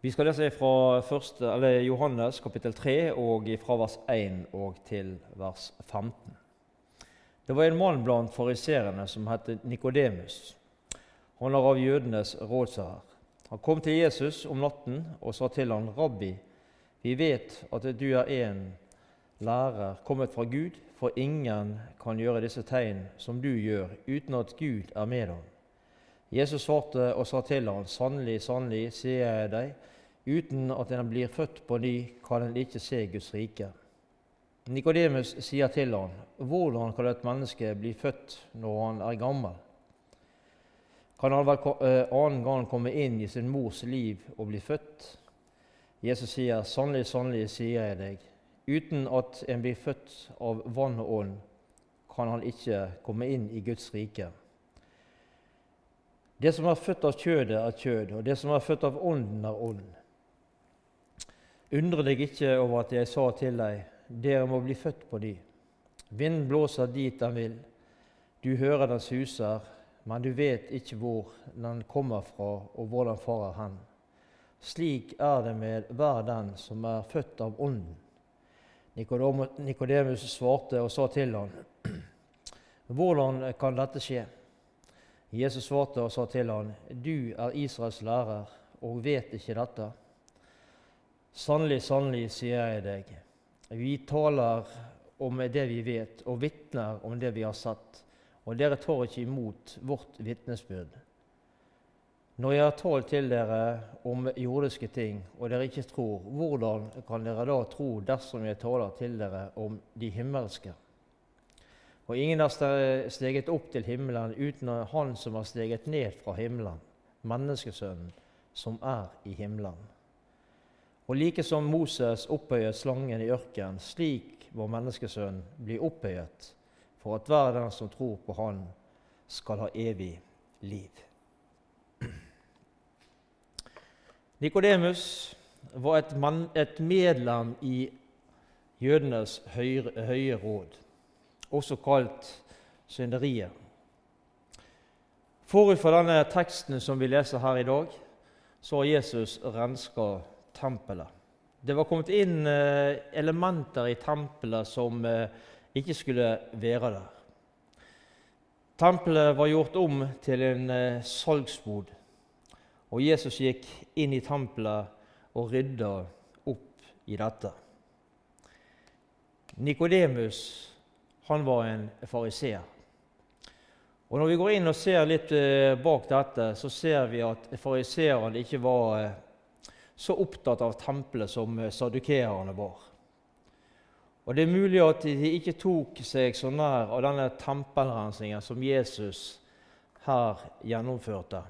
Vi skal lese fra første, Johannes kapittel 3 og fra vers 1 og til vers 15. Det var en mann blant fariserene som het Nikodemus. Han er av jødenes rådsherrer. Han kom til Jesus om natten og sa til han, 'Rabbi, vi vet at du er en lærer kommet fra Gud, for ingen kan gjøre disse tegn som du gjør, uten at Gud er med ham.' Jesus svarte og sa til ham, 'Sannelig, sannelig, sier jeg deg, uten at en blir født på ny, kan en ikke se Guds rike.' Nikodemus sier til ham, 'Hvordan kan et menneske bli født når han er gammel?' Kan han vel eh, annen gang komme inn i sin mors liv og bli født? Jesus sier, 'Sannelig, sannelig, sier jeg deg, uten at en blir født av vann og ånd, kan han ikke komme inn i Guds rike.' Det som er født av kjødet, er kjød, og det som er født av ånden, er ånd. Undre deg ikke over at jeg sa til deg, dere må bli født på ny. Vinden blåser dit den vil, du hører den suser, men du vet ikke hvor den kommer fra, og hvor den farer hen. Slik er det med hver den som er født av Ånden. Nikodemus svarte og sa til ham, Hvordan kan dette skje? Jesus svarte og sa til ham, Du er Israels lærer og vet ikke dette. Sannelig, sannelig, sier jeg deg, vi taler om det vi vet, og vitner om det vi har sett og dere tar ikke imot vårt vitnesbyrd. Når jeg har talt til dere om jordiske ting, og dere ikke tror, hvordan kan dere da tro dersom jeg taler til dere om de himmelske? Og ingen har steget opp til himmelen uten Han som har steget ned fra himmelen, menneskesønnen, som er i himmelen. Og like som Moses opphøyet slangen i ørkenen, slik må menneskesønnen bli opphøyet for at hver den som tror på Han, skal ha evig liv. Nikodemus var et, man, et, medlem i jødenes høye råd, også kalt synderiet. Forut for denne teksten som vi leser her i dag, så har Jesus renska tempelet. Det var kommet inn eh, elementer i tempelet som eh, ikke skulle være der. Tempelet var gjort om til en eh, salgsbod, og Jesus gikk inn i tempelet og rydda opp i dette. Nikodemus var en fariseer. Og Når vi går inn og ser litt eh, bak dette, så ser vi at fariseerne ikke var eh, så opptatt av tempelet som sadukeerne var. Og Det er mulig at de ikke tok seg så nær av denne tempelrensingen som Jesus her gjennomførte.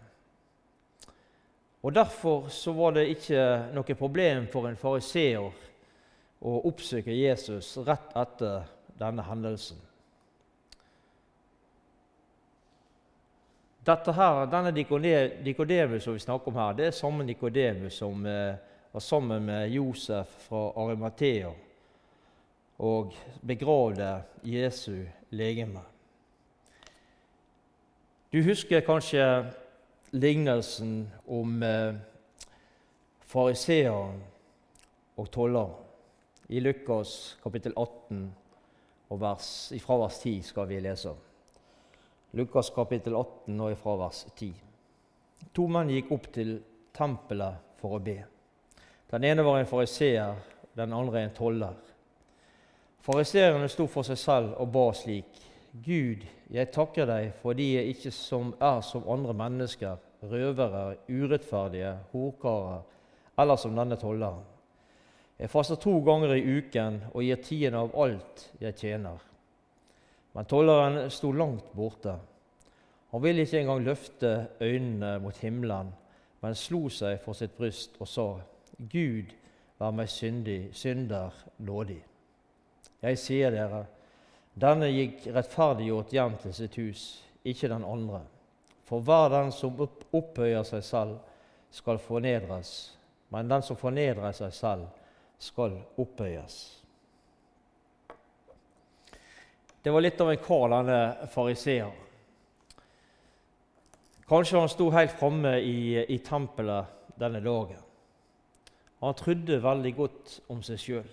Og Derfor så var det ikke noe problem for en fariseer å oppsøke Jesus rett etter denne hendelsen. Dette her, Denne Nikodemus som vi snakker om her, det er samme Nikodemus som eh, var sammen med Josef fra Arimathea og begravde Jesu legeme. Du husker kanskje lignelsen om eh, fariseeren og tolleren. I Lukas kapittel 18 og vers, ifra vers 10 skal vi lese. Lukas kapittel 18 og ifra vers 10. To menn gikk opp til tempelet for å be. Den ene var en fariseer, den andre en toller. Fariseerne sto for seg selv og ba slik.: Gud, jeg takker deg fordi jeg ikke som er som andre mennesker, røvere, urettferdige, horkarer eller som denne tolleren. Jeg faster to ganger i uken og gir tiden av alt jeg tjener. Men tolleren sto langt borte. Han ville ikke engang løfte øynene mot himmelen, men slo seg for sitt bryst og sa, Gud, vær meg syndig, synder nådig. Jeg sier dere, denne gikk rettferdiggjort hjem til sitt hus, ikke den andre. For hver den som opphøyer seg selv, skal fornedres, men den som fornedrer seg selv, skal opphøyes. Det var litt av en kar, denne fariseer. Kanskje han sto helt framme i, i tempelet denne dagen. Han trodde veldig godt om seg sjøl.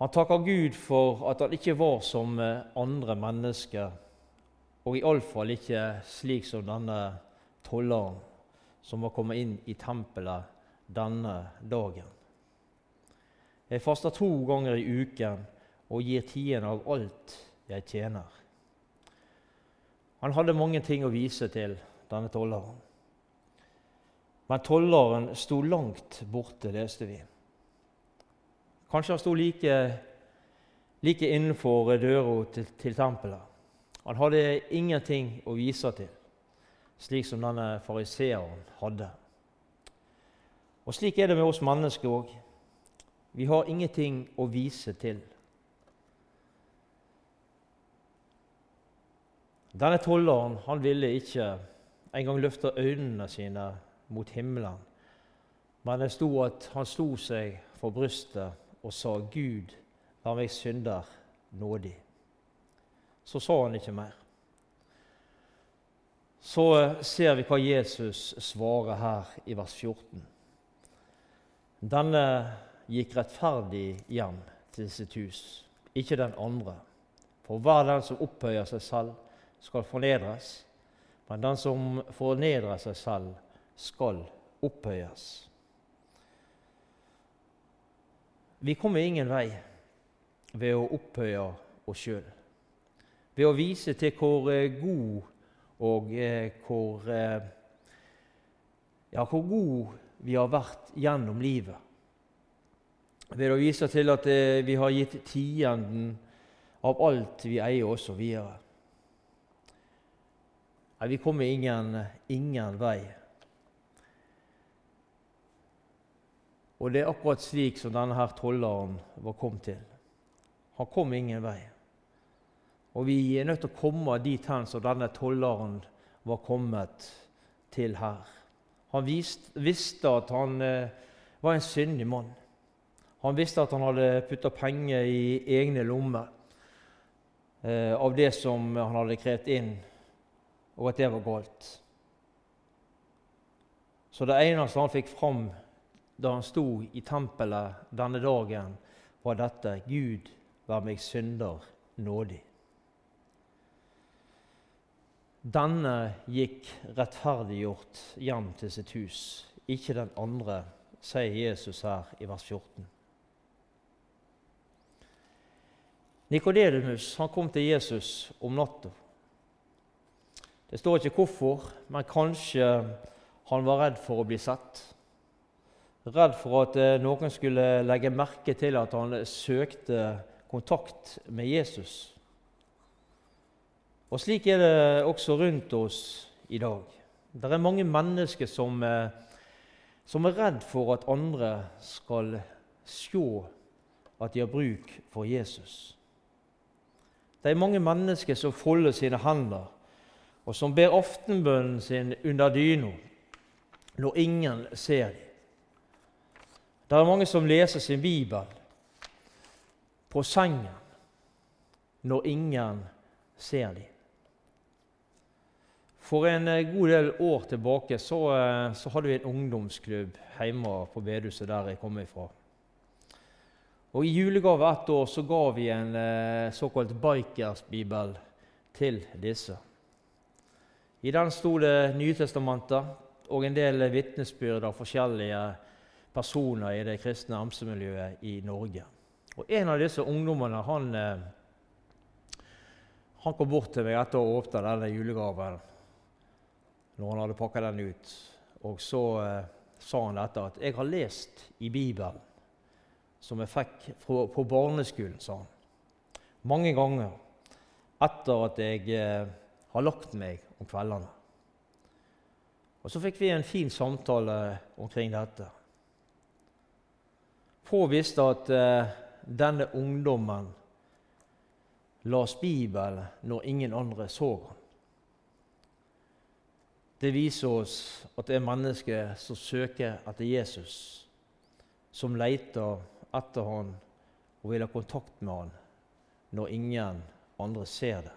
Han takker Gud for at han ikke var som eh, andre mennesker, og iallfall ikke slik som denne tolleren som var kommet inn i tempelet denne dagen. Jeg faster to ganger i uken og gir tiden av alt jeg tjener. Han hadde mange ting å vise til, denne tolleren. Men tolleren sto langt borte, leste vi. Kanskje han sto like, like innenfor døra til, til tempelet. Han hadde ingenting å vise til, slik som denne fariseeren hadde. Og Slik er det med oss mennesker òg. Vi har ingenting å vise til. Denne tolleren han ville ikke engang løfte øynene sine mot himmelen, men det sto at han slo seg for brystet og sa, 'Gud, vær meg synder nådig.' Så sa han ikke mer. Så eh, ser vi hva Jesus svarer her i vers 14. Denne gikk rettferdig hjem til sitt hus, ikke den andre. For hver den som opphøyer seg selv, skal fornedres, men den som fornedrer seg selv, skal opphøyes. Vi kommer ingen vei ved å opphøye oss sjøl. Ved å vise til hvor eh, god og eh, hvor, eh, ja, hvor god vi har vært gjennom livet. Ved å vise til at vi har gitt tienden av alt vi eier, osv. Nei, vi kommer ingen, ingen vei. Og det er akkurat slik som denne her tolleren var kommet til. Han kom ingen vei. Og vi er nødt til å komme dit hen som denne tolleren var kommet til her. Han visste, visste at han eh, var en syndig mann. Han visste at han hadde putta penger i egne lommer eh, av det som han hadde krevd inn og at det var galt. Så det eneste han fikk fram da han sto i tempelet denne dagen, var dette Gud, vær meg synder nådig. Denne gikk rettferdiggjort hjem til sitt hus, ikke den andre, sier Jesus her i vers 14. Nikodemus kom til Jesus om natta. Det står ikke hvorfor, men kanskje han var redd for å bli sett. Redd for at eh, noen skulle legge merke til at han søkte kontakt med Jesus. Og Slik er det også rundt oss i dag. Det er mange mennesker som, eh, som er redd for at andre skal se at de har bruk for Jesus. Det er mange mennesker som folder sine hender og som ber aftenbønnen sin under dyna når ingen ser dem. Det er mange som leser sin bibel på sengen når ingen ser dem. For en eh, god del år tilbake så, eh, så hadde vi en ungdomsklubb hjemme på bedehuset der jeg kommer ifra. Og I julegave ett år så ga vi en eh, såkalt bikersbibel til disse. I den sto det Nytestamentet og en del vitnesbyrd av forskjellige personer i det kristne amsemiljøet i Norge. Og En av disse ungdommene han, han kom bort til meg etter å ha åpnet denne julegaven når han hadde pakka den ut. Og så eh, sa han dette at 'jeg har lest i Bibelen', som jeg fikk fra, på barneskolen, sa han. Mange ganger etter at jeg eh, har lagt meg om kveldene. Og Så fikk vi en fin samtale omkring dette. Påviste at eh, denne ungdommen las Bibelen når ingen andre så han. Det viser oss at det er mennesker som søker etter Jesus, som leter etter han og vil ha kontakt med han når ingen andre ser det.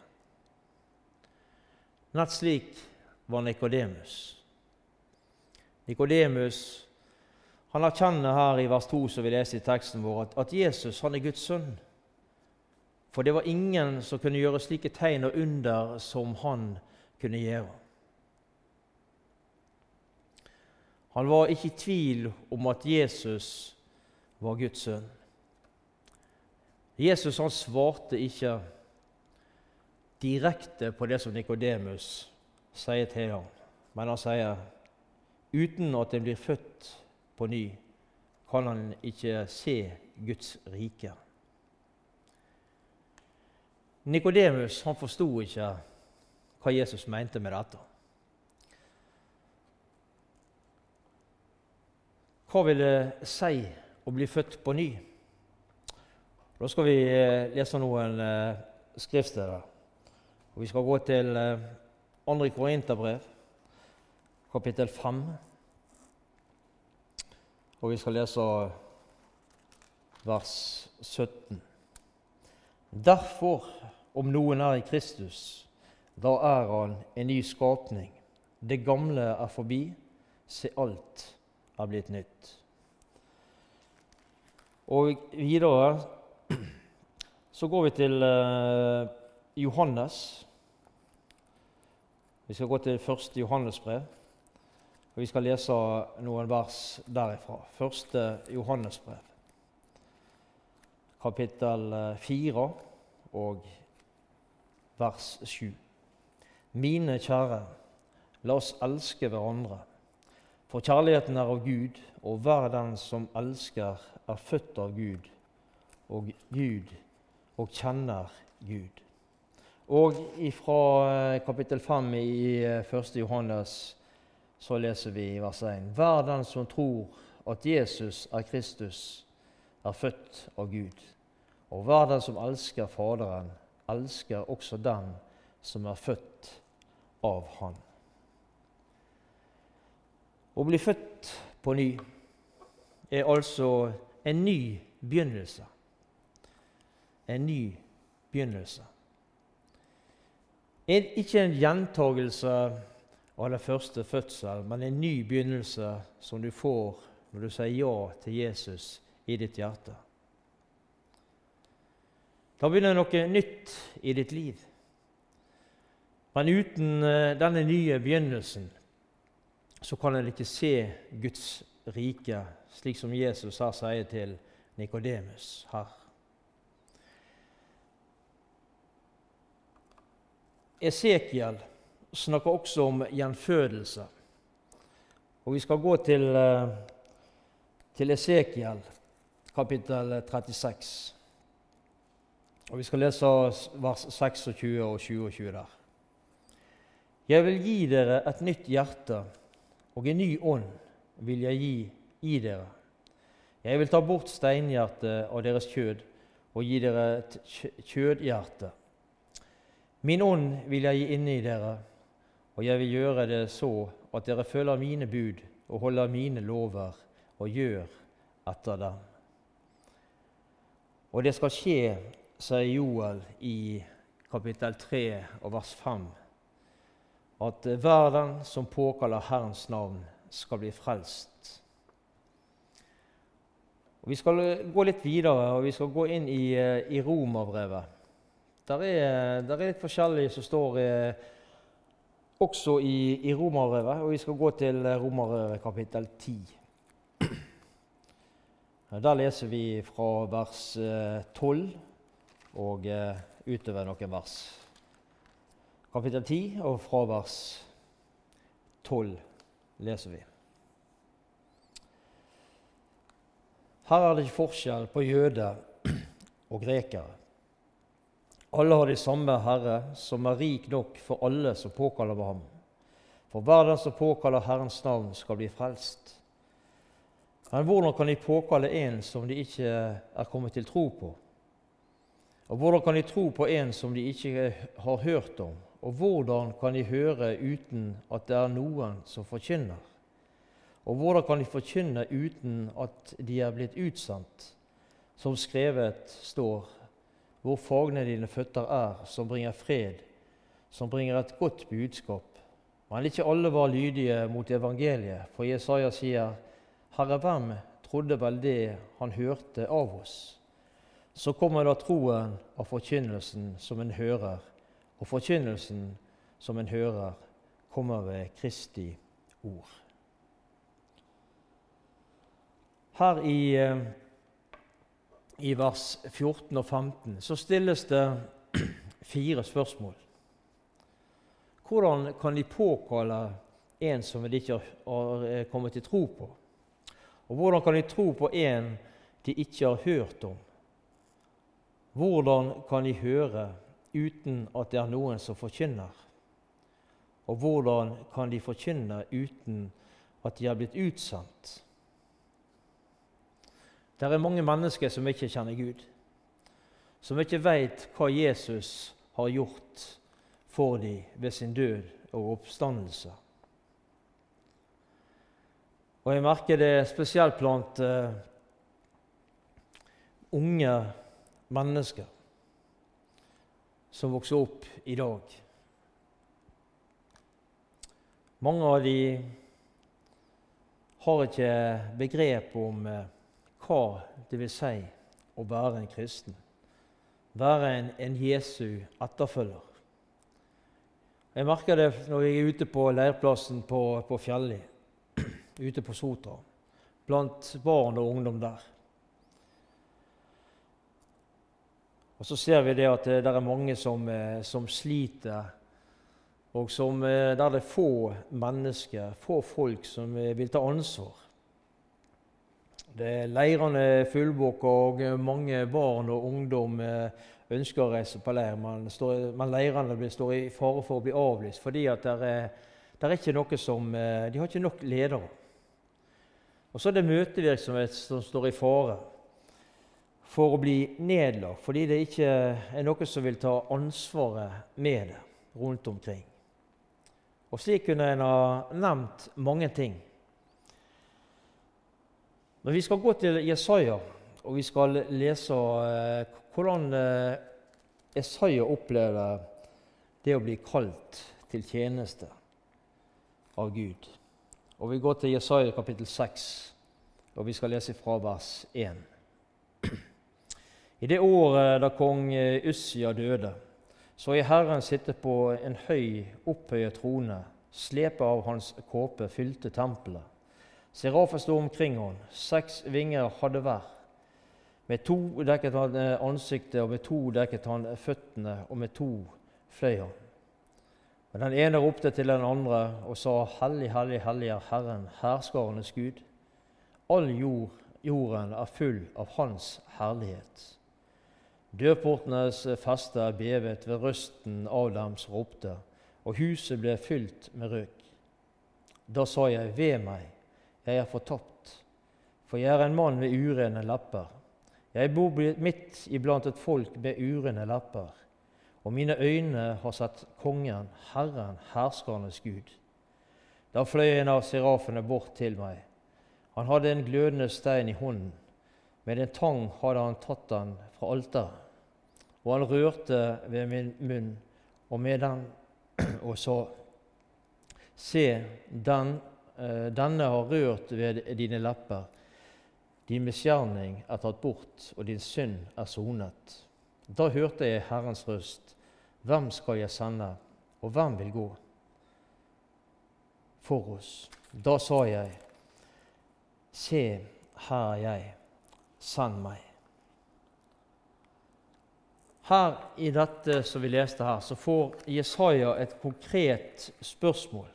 Nett slik var Nikodemus. Nikodemus erkjenner her i vers 2 som vi leser i teksten vår, at Jesus han er Guds sønn. For det var ingen som kunne gjøre slike tegn og under som han kunne gjøre. Han var ikke i tvil om at Jesus var Guds sønn. Jesus han svarte ikke direkte på det som Nikodemus sier til ham, men han sier uten at en blir født på ny, kan han ikke se Guds rike. Nikodemus forsto ikke hva Jesus mente med dette. Hva vil det si å bli født på ny? Da skal vi eh, lese noen eh, skriftsteder. Og vi skal gå til eh, 2. Korinterbrev, kapittel 5. Og vi skal lese vers 17. Derfor, om noen er i Kristus, da er han en ny skapning. Det gamle er forbi, se alt er blitt nytt. Og videre så går vi til uh, Johannes. Vi skal gå til første Johannesbrev, og vi skal lese noen vers derifra. Første Johannesbrev, kapittel 4 eh, og vers 7. Mine kjære, la oss elske hverandre for kjærligheten er av Gud, og hver den som elsker, er født av Gud og Gud og kjenner Gud. Og fra eh, kapittel 5 i 1. Eh, Johannes så leser vi vers 1.: Hver den som tror at Jesus er Kristus, er født av Gud. Og hver den som elsker Faderen, elsker også den som er født av Han. Å bli født på ny er altså en ny begynnelse. En ny begynnelse. Ikke en gjentagelse av den første fødsel, men en ny begynnelse som du får når du sier ja til Jesus i ditt hjerte. Da begynner noe nytt i ditt liv. Men uten eh, denne nye begynnelsen så kan en ikke se Guds rike, slik som Jesus her sier til Nikodemus her. Esekiel snakker også om gjenfødelse. Og Vi skal gå til, eh, til Esekiel, kapittel 36. Og Vi skal lese vers 26 og 27 der. Jeg vil gi dere et nytt hjerte og en ny ånd vil jeg gi i dere. Jeg vil ta bort steinhjertet av deres kjød og gi dere et kjødhjerte. Min ånd vil jeg gi inni dere, og jeg vil gjøre det så at dere følger mine bud og holder mine lover og gjør etter dem. Og det skal skje, sier Joel i kapittel 3 og vers 5 at hver den som påkaller Herrens navn, skal bli frelst. Og vi skal gå litt videre, og vi skal gå inn i, eh, i Romerbrevet. Der er, der er litt forskjellig som står eh, også i, i Romerbrevet, og vi skal gå til Romerbrevet kapittel 10. Der leser vi fra vers 12 eh, og utover noen vers kapittel 10 og fra vers 12 leser vi. Her er det ikke forskjell på jøder og grekere. Alle har de samme Herre, som er rik nok for alle som påkaller ham. For hver den som påkaller Herrens navn, skal bli frelst. Men hvordan kan de påkalle en som de ikke er kommet til tro på? Og hvordan kan de tro på en som de ikke har hørt om? Og hvordan kan de høre uten at det er noen som forkynner? Og hvordan kan de forkynne uten at de er blitt utsendt? Som skrevet står, hvor fagne dine føtter er, som bringer fred, som bringer et godt budskap. Men ikke alle var lydige mot evangeliet, for Jesaja sier, Herre, hvem trodde vel det han hørte av oss? Så kommer da troen av forkynnelsen som en hører, og forkynnelsen som en hører, kommer ved Kristi ord. Her i, eh, i vers 14 og 15 så stilles det fire spørsmål. Hvordan kan de påkalle en som de ikke har eh, kommet til tro på? Og hvordan kan de tro på en de ikke har hørt om? Hvordan kan de høre uten at det er noen som forkynner? Og hvordan kan de forkynne uten at de er blitt utsendt? Det er mange mennesker som ikke kjenner Gud, som ikke vet hva Jesus har gjort for dem ved sin død og oppstandelse. Og jeg merker det spesielt blant uh, unge mennesker som vokser opp i dag. Mange av de har ikke begrep om uh, hva det vil si å være en kristen, være en, en Jesu etterfølger. Jeg merker det når jeg er ute på leirplassen på, på Fjelli ute på Sotra, blant barn og ungdom der. Og Så ser vi det at det er mange som, eh, som sliter, og som, eh, der det er få mennesker, få folk som eh, vil ta ansvar. Det er leirene fullbooka, og mange barn og ungdom ønsker å reise på leir, men, men leirene står i fare for å bli avlyst fordi at det er, det er ikke noe som, de har ikke nok ledere. Og så er det møtevirksomhet som står i fare for å bli nedlagt, fordi det ikke er noen som vil ta ansvaret med det rundt omkring. Og Slik kunne en ha nevnt mange ting. Men vi skal gå til Jesaja, og vi skal lese eh, hvordan eh, Jesaja opplever det å bli kalt til tjeneste av Gud. Og Vi går til Jesaja kapittel 6, og vi skal lese fra vers 1. I det året da kong Ussia døde, så er Herren sitte på en høy, opphøyet trone. Slepet av hans kåpe fylte tempelet. Serafer sto omkring han, seks vinger hadde hver. Med to dekket han ansiktet, og med to dekket han føttene, og med to fløy han. Og Den ene ropte til den andre og sa, Hellig, hellig, hellig er Herren, herskarenes Gud. All jord, jorden er full av Hans herlighet. Dørportenes faste bevet ved røsten som ropte, og huset ble fylt med røk. Da sa jeg, ved meg, jeg er fortapt, for jeg er en mann med urene lepper. Jeg bor midt iblant et folk med urene lepper og mine øyne har sett Kongen, Herren, herskernes Gud. Da fløy en av serafene bort til meg. Han hadde en glødende stein i hånden. Med en tang hadde han tatt den fra alteret. Og han rørte ved min munn og med den og sa, Se, den, eh, denne har rørt ved dine lepper. Din misgjerning er tatt bort, og din synd er sonet. Da hørte jeg Herrens røst. Hvem skal jeg sende, og hvem vil gå for oss? Da sa jeg, Se, her er jeg, send meg. Her I dette som vi leste her, så får Jesaja et konkret spørsmål.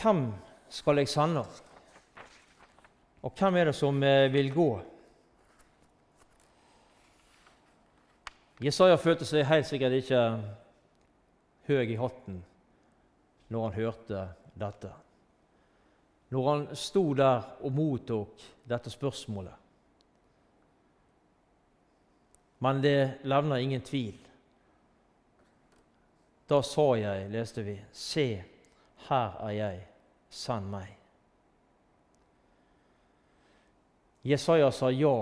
Hvem skal jeg sende? Og hvem er det som eh, vil gå? Jesaja følte seg helt sikkert ikke høy i hatten når han hørte dette. Når han sto der og mottok dette spørsmålet. Men det levner ingen tvil. Da sa jeg, leste vi, se, her er jeg, send meg. Jesaja sa ja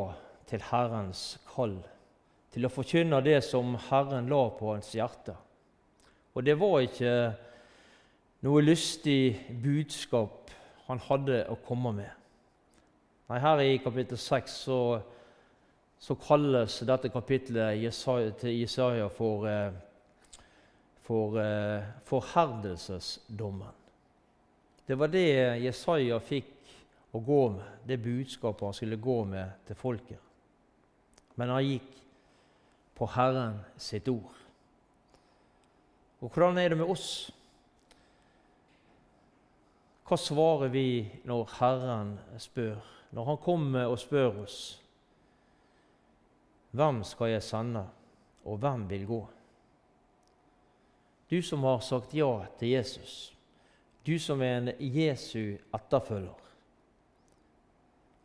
til Herrens kall til å forkynne det som Herren la på hans hjerte. Og det var ikke noe lystig budskap han hadde å komme med. Nei, Her i kapittel 6 så, så kalles dette kapittelet til Jesaja for, eh, for eh, forherdelsesdommen. Det var det Jesaja fikk å gå med, det budskapet han skulle gå med til folket. Men han gikk på Herren sitt ord. Og hvordan er det med oss? Hva svarer vi når Herren spør, når Han kommer og spør oss? Hvem skal jeg sende, og hvem vil gå? Du som har sagt ja til Jesus, du som er en Jesu etterfølger.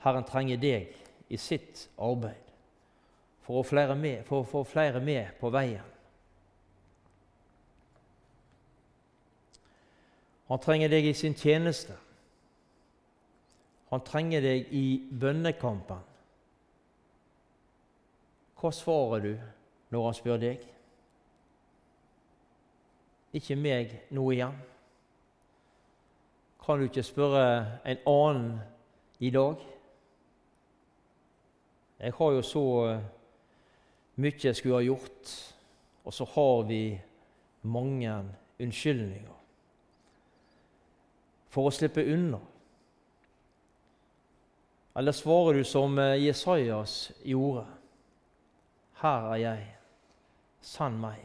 Herren trenger deg i sitt arbeid for å, for å få flere med på veien. Han trenger deg i sin tjeneste. Han trenger deg i bønnekampen. Hva svarer du når han spør deg? Ikke meg nå igjen. Kan du ikke spørre en annen i dag? Jeg har jo så mye jeg skulle ha gjort, og så har vi mange unnskyldninger for å slippe unna? Eller svarer du som eh, Jesajas gjorde? Her er jeg, sann meg.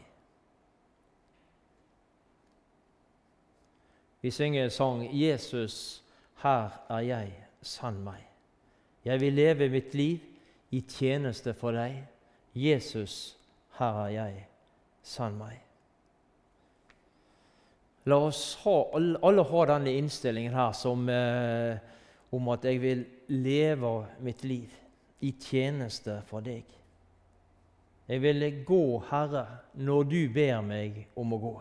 Vi synger en sang 'Jesus, her er jeg, sann meg'. Jeg vil leve mitt liv i tjeneste for deg. Jesus, her er jeg, sann meg. La oss ha, alle ha denne innstillingen her som, eh, om at jeg vil leve mitt liv i tjeneste for deg. Jeg vil gå, Herre, når du ber meg om å gå.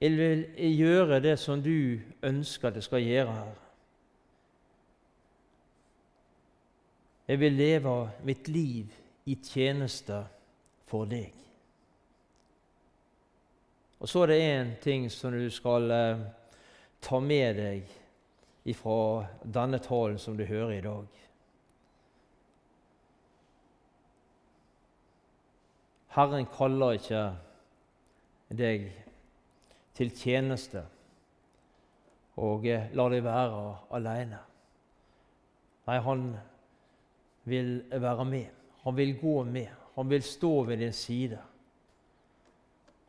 Jeg vil gjøre det som du ønsker jeg skal gjøre Herre. Jeg vil leve mitt liv i tjeneste for deg. Og så er det én ting som du skal eh, ta med deg ifra denne talen som du hører i dag. Herren kaller ikke deg til tjeneste og lar deg være alene. Nei, han vil være med. Han vil gå med. Han vil stå ved din side.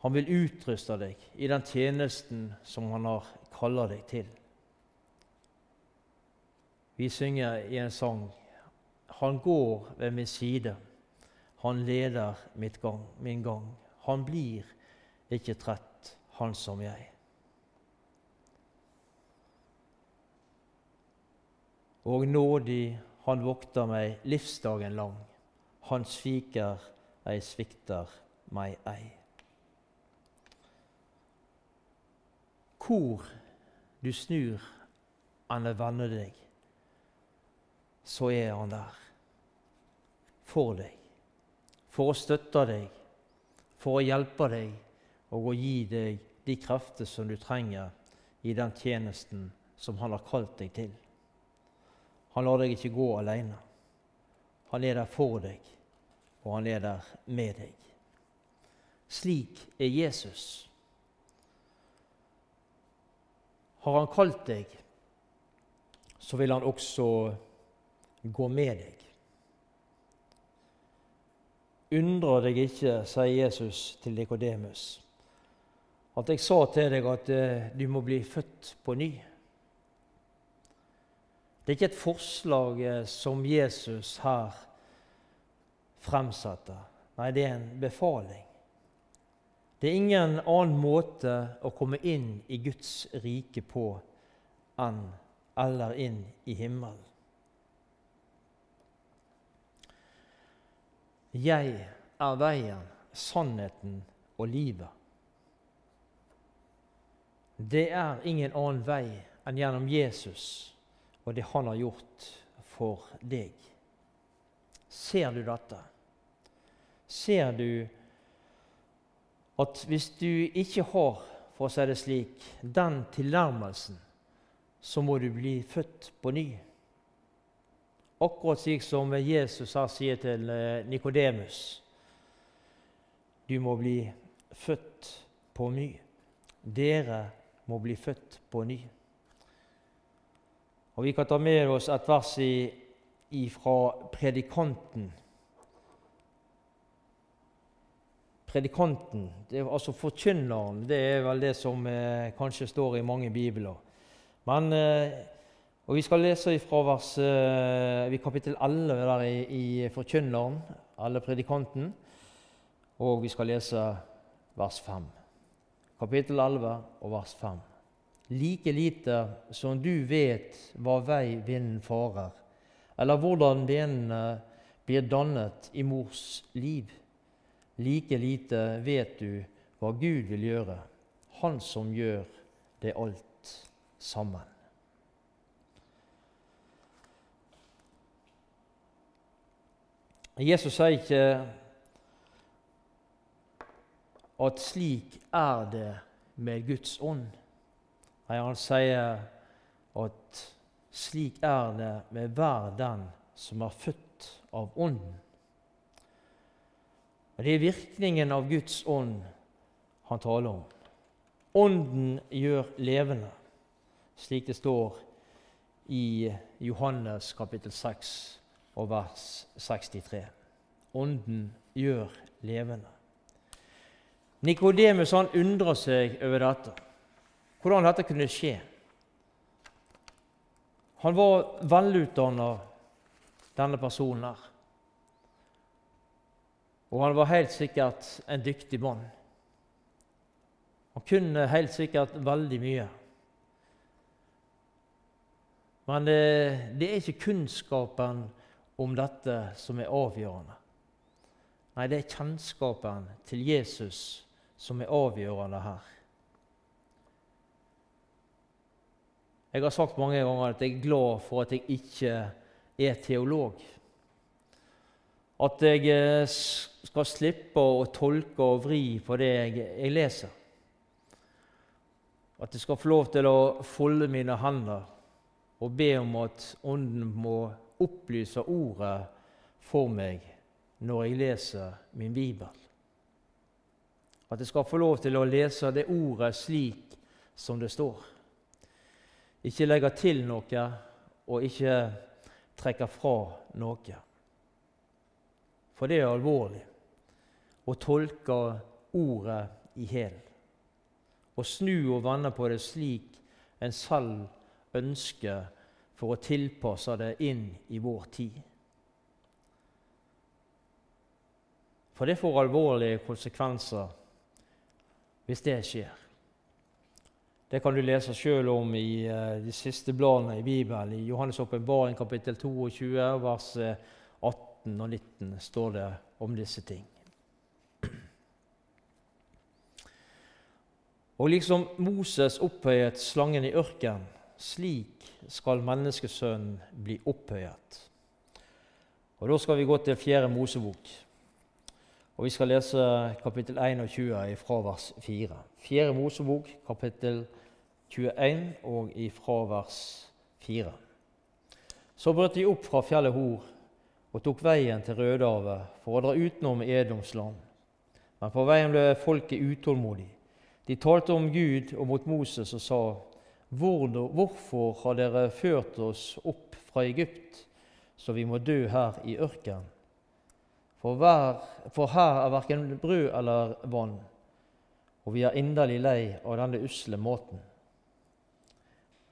Han vil utruste deg i den tjenesten som han har kaller deg til. Vi synger i en sang Han går ved min side, han leder gang, min gang. Han blir ikke trett, han som jeg. Og nådig han vokter meg livsdagen lang. Han sviker ei svikter meg ei. Hvor du snur han er vende deg, så er han der for deg, for å støtte deg, for å hjelpe deg og å gi deg de krefter som du trenger i den tjenesten som han har kalt deg til. Han lar deg ikke gå alene. Han er der for deg, og han er der med deg. Slik er Jesus. Har Han kalt deg, så vil Han også gå med deg. Undrer deg ikke, sier Jesus til Nikodemus, at jeg sa til deg at eh, du må bli født på ny. Det er ikke et forslag eh, som Jesus her fremsetter. Nei, det er en befaling. Det er ingen annen måte å komme inn i Guds rike på enn eller inn i himmelen. Jeg er veien, sannheten og livet. Det er ingen annen vei enn gjennom Jesus og det han har gjort for deg. Ser du dette? Ser du at hvis du ikke har, for å si det slik, den tilnærmelsen så må du bli født på ny. Akkurat slik som Jesus sier til eh, Nikodemus. Du må bli født på ny. Dere må bli født på ny. Og Vi kan ta med oss et vers fra predikanten. Predikanten, er altså forkynneren, det er vel det som eh, kanskje står i mange bibler. Men eh, og Vi skal lese fra vers, eh, kapittel 11 der i, i Forkynneren, alle predikanten, og vi skal lese vers 5. Kapittel 11 og vers 5. Like lite som du vet hva vei vinden farer, eller hvordan benene blir dannet i mors liv, like lite vet du hva Gud vil gjøre, Han som gjør det alt sammen. Jesus sier ikke at slik er det med Guds ånd. Nei, han sier at slik er det med hver den som er født av Ånden. Det er virkningen av Guds ånd han taler om. Ånden gjør levende, slik det står i Johannes kapittel 6 og vers 63. Ånden gjør levende. Nikodemus undrer seg over dette, hvordan dette kunne skje. Han var velutdanna, denne personen her. Og han var helt sikkert en dyktig mann. Han kunne helt sikkert veldig mye. Men det, det er ikke kunnskapen om dette som er avgjørende. Nei, det er kjennskapen til Jesus som er avgjørende her. Jeg har sagt mange ganger at jeg er glad for at jeg ikke er teolog. At jeg eh, skal slippe å tolke og vri på det jeg, leser. At jeg skal få lov til å folde mine hender og be om at Ånden må opplyser ordet for meg når jeg leser min bibel. At jeg skal få lov til å lese det ordet slik som det står. Ikke legge til noe og ikke trekke fra noe. For det er alvorlig å tolke ordet i hæl. Å snu og vende på det slik en selv ønsker for å tilpasse det inn i vår tid. For det får alvorlige konsekvenser hvis det skjer. Det kan du lese sjøl om i uh, de siste bladene i Bibelen. I Johannes' åpenbaring kapittel 22, vers 18 eh, og 19 står det om disse ting. Og liksom Moses opphøyet slangen i ørkenen, slik skal menneskesønnen bli opphøyet. Og Da skal vi gå til Fjerde Mosebok, og vi skal lese kapittel 21 fra vers 4. Fjerde Mosebok, kapittel 21 og fra vers 4. Så brøt de opp fra fjellet Hor og tok veien til Rødehavet for å dra utenom Edoms land. Men på veien ble folket utålmodig. De talte om Gud og mot Moses og sa:" Hvorfor har dere ført oss opp fra Egypt, så vi må dø her i ørkenen? For, for her er verken brød eller vann, og vi er inderlig lei av denne usle måten.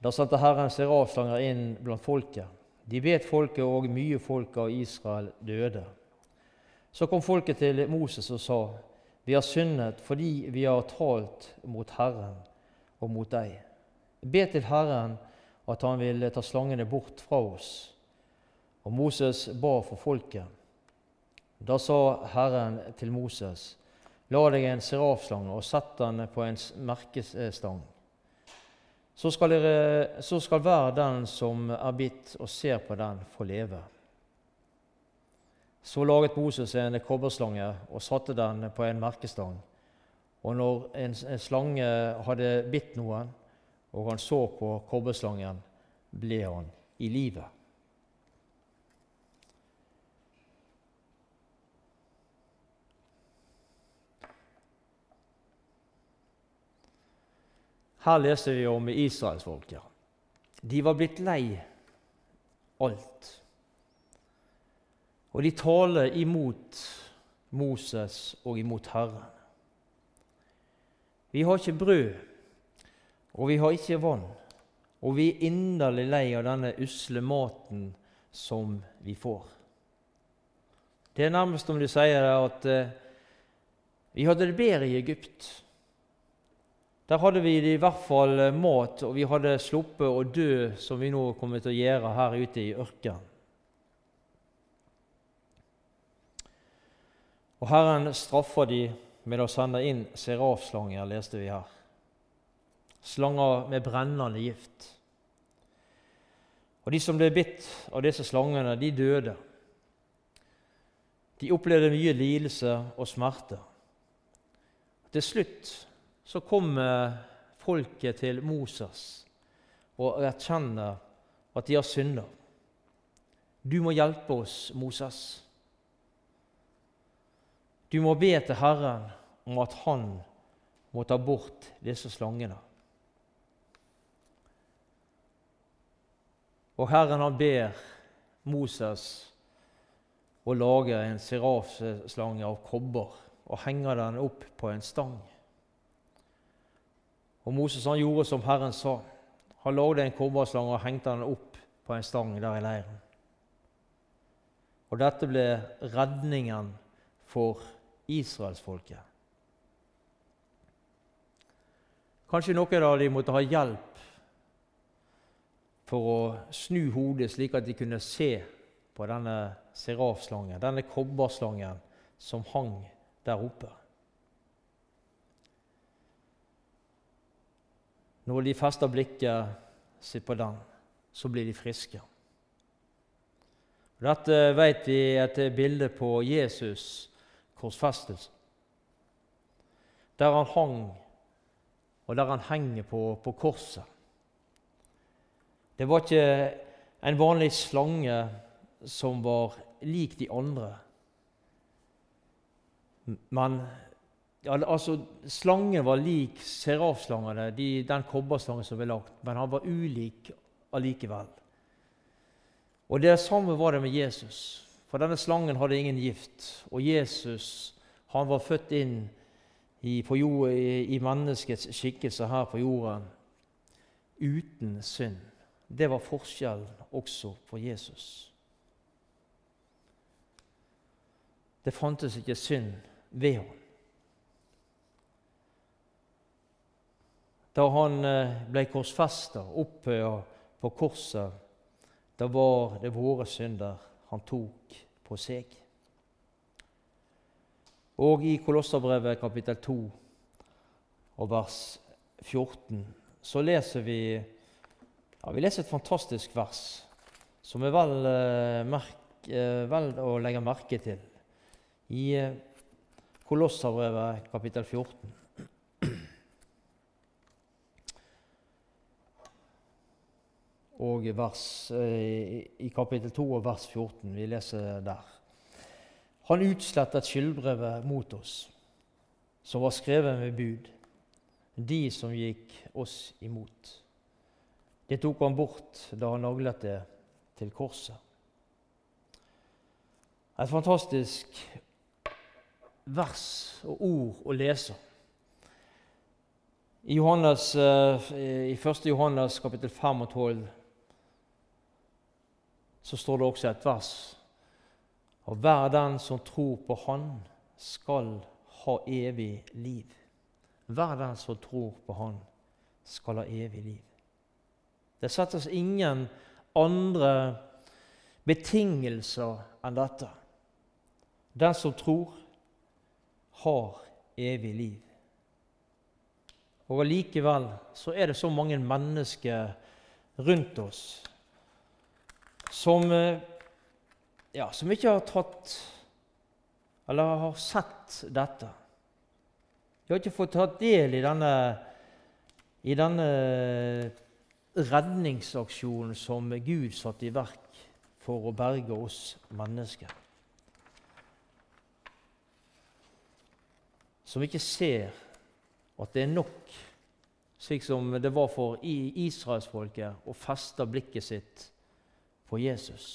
Da sendte Herren serafslanger inn blant folket. De vet folket, og mye folk av Israel døde. Så kom folket til Moses og sa:" Vi har syndet fordi vi har talt mot Herren og mot deg. Be til Herren at han vil ta slangene bort fra oss. Og Moses ba for folket. Da sa Herren til Moses.: La deg en serafslange og sett den på en merkestang. Så skal, dere, så skal hver den som er bitt og ser på den, få leve. Så laget Moses en kobberslange og satte den på en merkestang. Og når en, slange hadde bitt noen, og han så på kobberslangen, ble han i livet. Her leser vi om israelsfolket. De var blitt lei alt. Og de taler imot Moses og imot Herren. Vi har ikke brød, og vi har ikke vann, og vi er inderlig lei av denne usle maten som vi får. Det er nærmest om du sier at eh, vi hadde det bedre i Egypt. Der hadde vi i hvert fall eh, mat, og vi hadde sluppet å dø, som vi nå kommer til å gjøre her ute i ørkenen. Og Herren straffer de med å sende inn serafslanger, leste vi her. Slanger med brennende gift. Og De som ble bitt av disse slangene, de døde. De opplevde mye lidelse og smerte. Til slutt så kommer folket til Moses og erkjenner at de har synder. Du må hjelpe oss, Moses. Du må be til Herren om at han må ta bort disse slangene. Og Herren han ber Moses å lage en serafslange av kobber og henge den opp på en stang. Og Moses han gjorde som Herren sa. Han lagde en kobberslange og hengte den opp på en stang der i leiren. Og dette ble redningen for israelsfolket. Kanskje noen av dem måtte ha hjelp for å snu hodet, slik at de kunne se på denne serafslangen, denne kobberslangen som hang der oppe. Når de fester blikket sitt på den, så blir de friske. Dette vet vi er et bilde på Jesus' korsfestelse. Der han hang, og der han henger på, på korset. Det var ikke en vanlig slange som var lik de andre. Men altså, Slangen var lik serafslangene, de, den kobberslangen som ble lagt, men han var ulik allikevel. Og Det samme var det med Jesus. For denne slangen hadde ingen gift. Og Jesus han var født inn i, jord, i, i menneskets skikkelse her på jorden uten synd. Det var forskjellen også for Jesus. Det fantes ikke synd ved ham. da han eh, ble korsfesta oppe på korset, da var det våre synder han tok på seg. Og i Kolosserbrevet kapittel 2 og vers 14 så leser vi ja, vi leser et fantastisk vers som er vel, eh, eh, vel å legge merke til. I Kolosserbrevet kapittel 14 og vers, eh, i kapittel 2 og vers 14. Vi leser der. Han utslettet skyldbrevet mot oss, som var skrevet med bud, de som gikk oss imot. Det tok han bort da han naglet det til korset. Et fantastisk vers og ord å lese. I, Johannes, eh, i 1. Johannes kapittel 5 og 12 så står det også et vers. Og hver den som tror på Han, skal ha evig liv. Hver den som tror på Han, skal ha evig liv. Det settes ingen andre betingelser enn dette. Den som tror, har evig liv. Og Allikevel så er det så mange mennesker rundt oss som, eh, ja, som ikke har tatt eller har sett dette. De har ikke fått tatt del i denne i denne redningsaksjonen som Gud satte i verk for å berge oss mennesker. Som ikke ser at det er nok, slik som det var for israelsfolket, å feste blikket sitt på Jesus.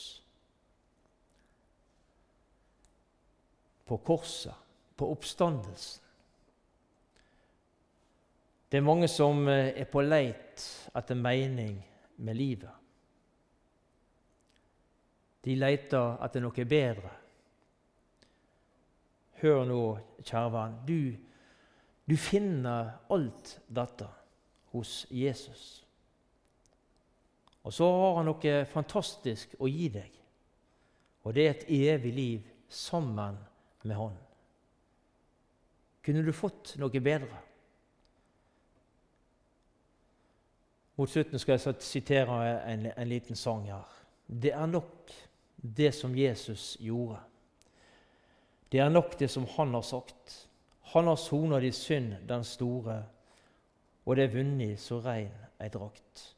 På korset, på oppstandelsen. Det er mange som eh, er på leit etter mening med livet. De leter etter noe bedre. Hør nå, kjære venn. Du, du finner alt dette hos Jesus. Og så har han noe fantastisk å gi deg, og det er et evig liv sammen med Han. Kunne du fått noe bedre? Mot slutten skal jeg sitere en, en liten sang her. Det er nok det som Jesus gjorde. Det er nok det som han har sagt. Han har sona di synd, den store, og det er vunnet så rein ei drakt.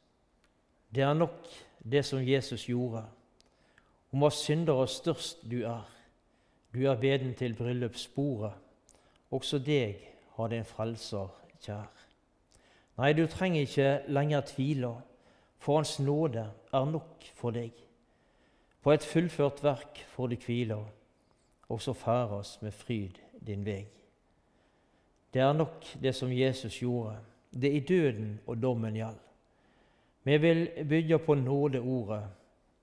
Det er nok det som Jesus gjorde, om hva syndere størst du er. Du er beden til bryllupsbordet, også deg har din frelser kjær. Nei, du trenger ikke lenger tvile, for Hans nåde er nok for deg. På et fullført verk får du hvile, og så færes med fryd din vei. Det er nok det som Jesus gjorde. Det i døden og dommen gjeld. Vi vil bygge på nådeordet.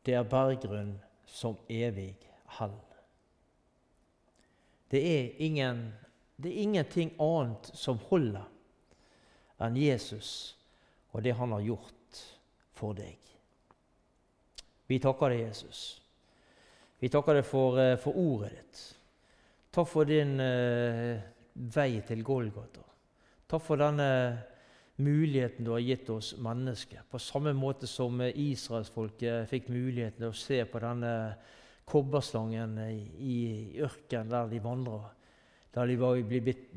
Det er berggrunn som evig hall. Det er, ingen, det er ingenting annet som holder enn Jesus og det han har gjort for deg. Vi takker deg, Jesus. Vi takker deg for, eh, for ordet ditt. Takk for din uh, vei til Golgata. Takk for denne muligheten du har gitt oss mennesker. På samme måte som israelsfolket fikk muligheten til å se på denne kobberslangen i, i ørkenen der de vandra da de var blitt,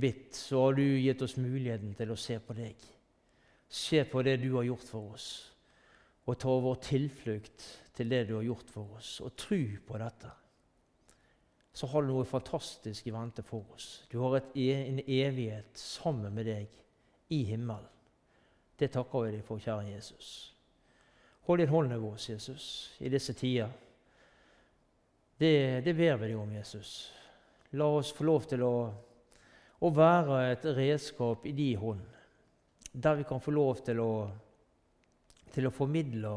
bitt, så har du gitt oss muligheten til å se på deg. Se på det du har gjort for oss, og ta vår tilflukt til det du har gjort for oss, og tro på dette. Så har du noe fantastisk i vente for oss. Du har et, e, en evighet sammen med deg i himmelen. Det takker vi deg for, kjære Jesus. Hold din hånd over oss, Jesus, i disse tider. Det, det ber vi deg om, Jesus. La oss få lov til å, å være et redskap i din hånd, der vi kan få lov til å, til å formidle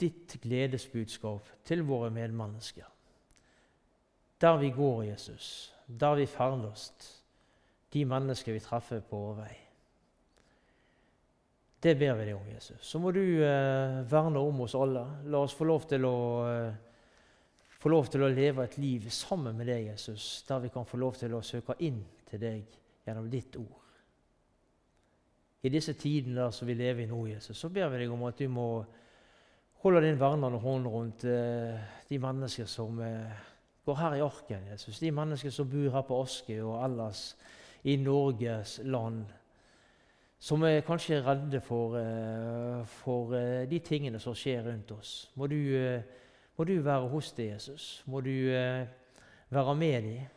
ditt gledesbudskap til våre medmennesker. Der vi går, Jesus, der vi ferdes, de mennesker vi treffer på vår vei. Det ber vi deg om, Jesus. Så må du eh, verne om oss alle. La oss få lov til å eh, få lov til å leve et liv sammen med deg, Jesus, der vi kan få lov til å søke inn til deg gjennom ditt ord. I disse tidene som vi lever i nå, Jesus, så ber vi deg om at du må holde din vernende hånd rundt eh, de mennesker som eh, går her i arken, Jesus. De mennesker som bor her på Askøy og ellers i Norges land. Som er kanskje redde for, eh, for eh, de tingene som skjer rundt oss. Må du eh, må du være hos deg, Jesus. Må du eh, være med dem.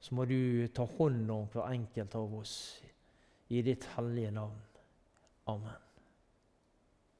Så må du ta hånd om hver enkelt av oss i ditt hellige navn. Amen.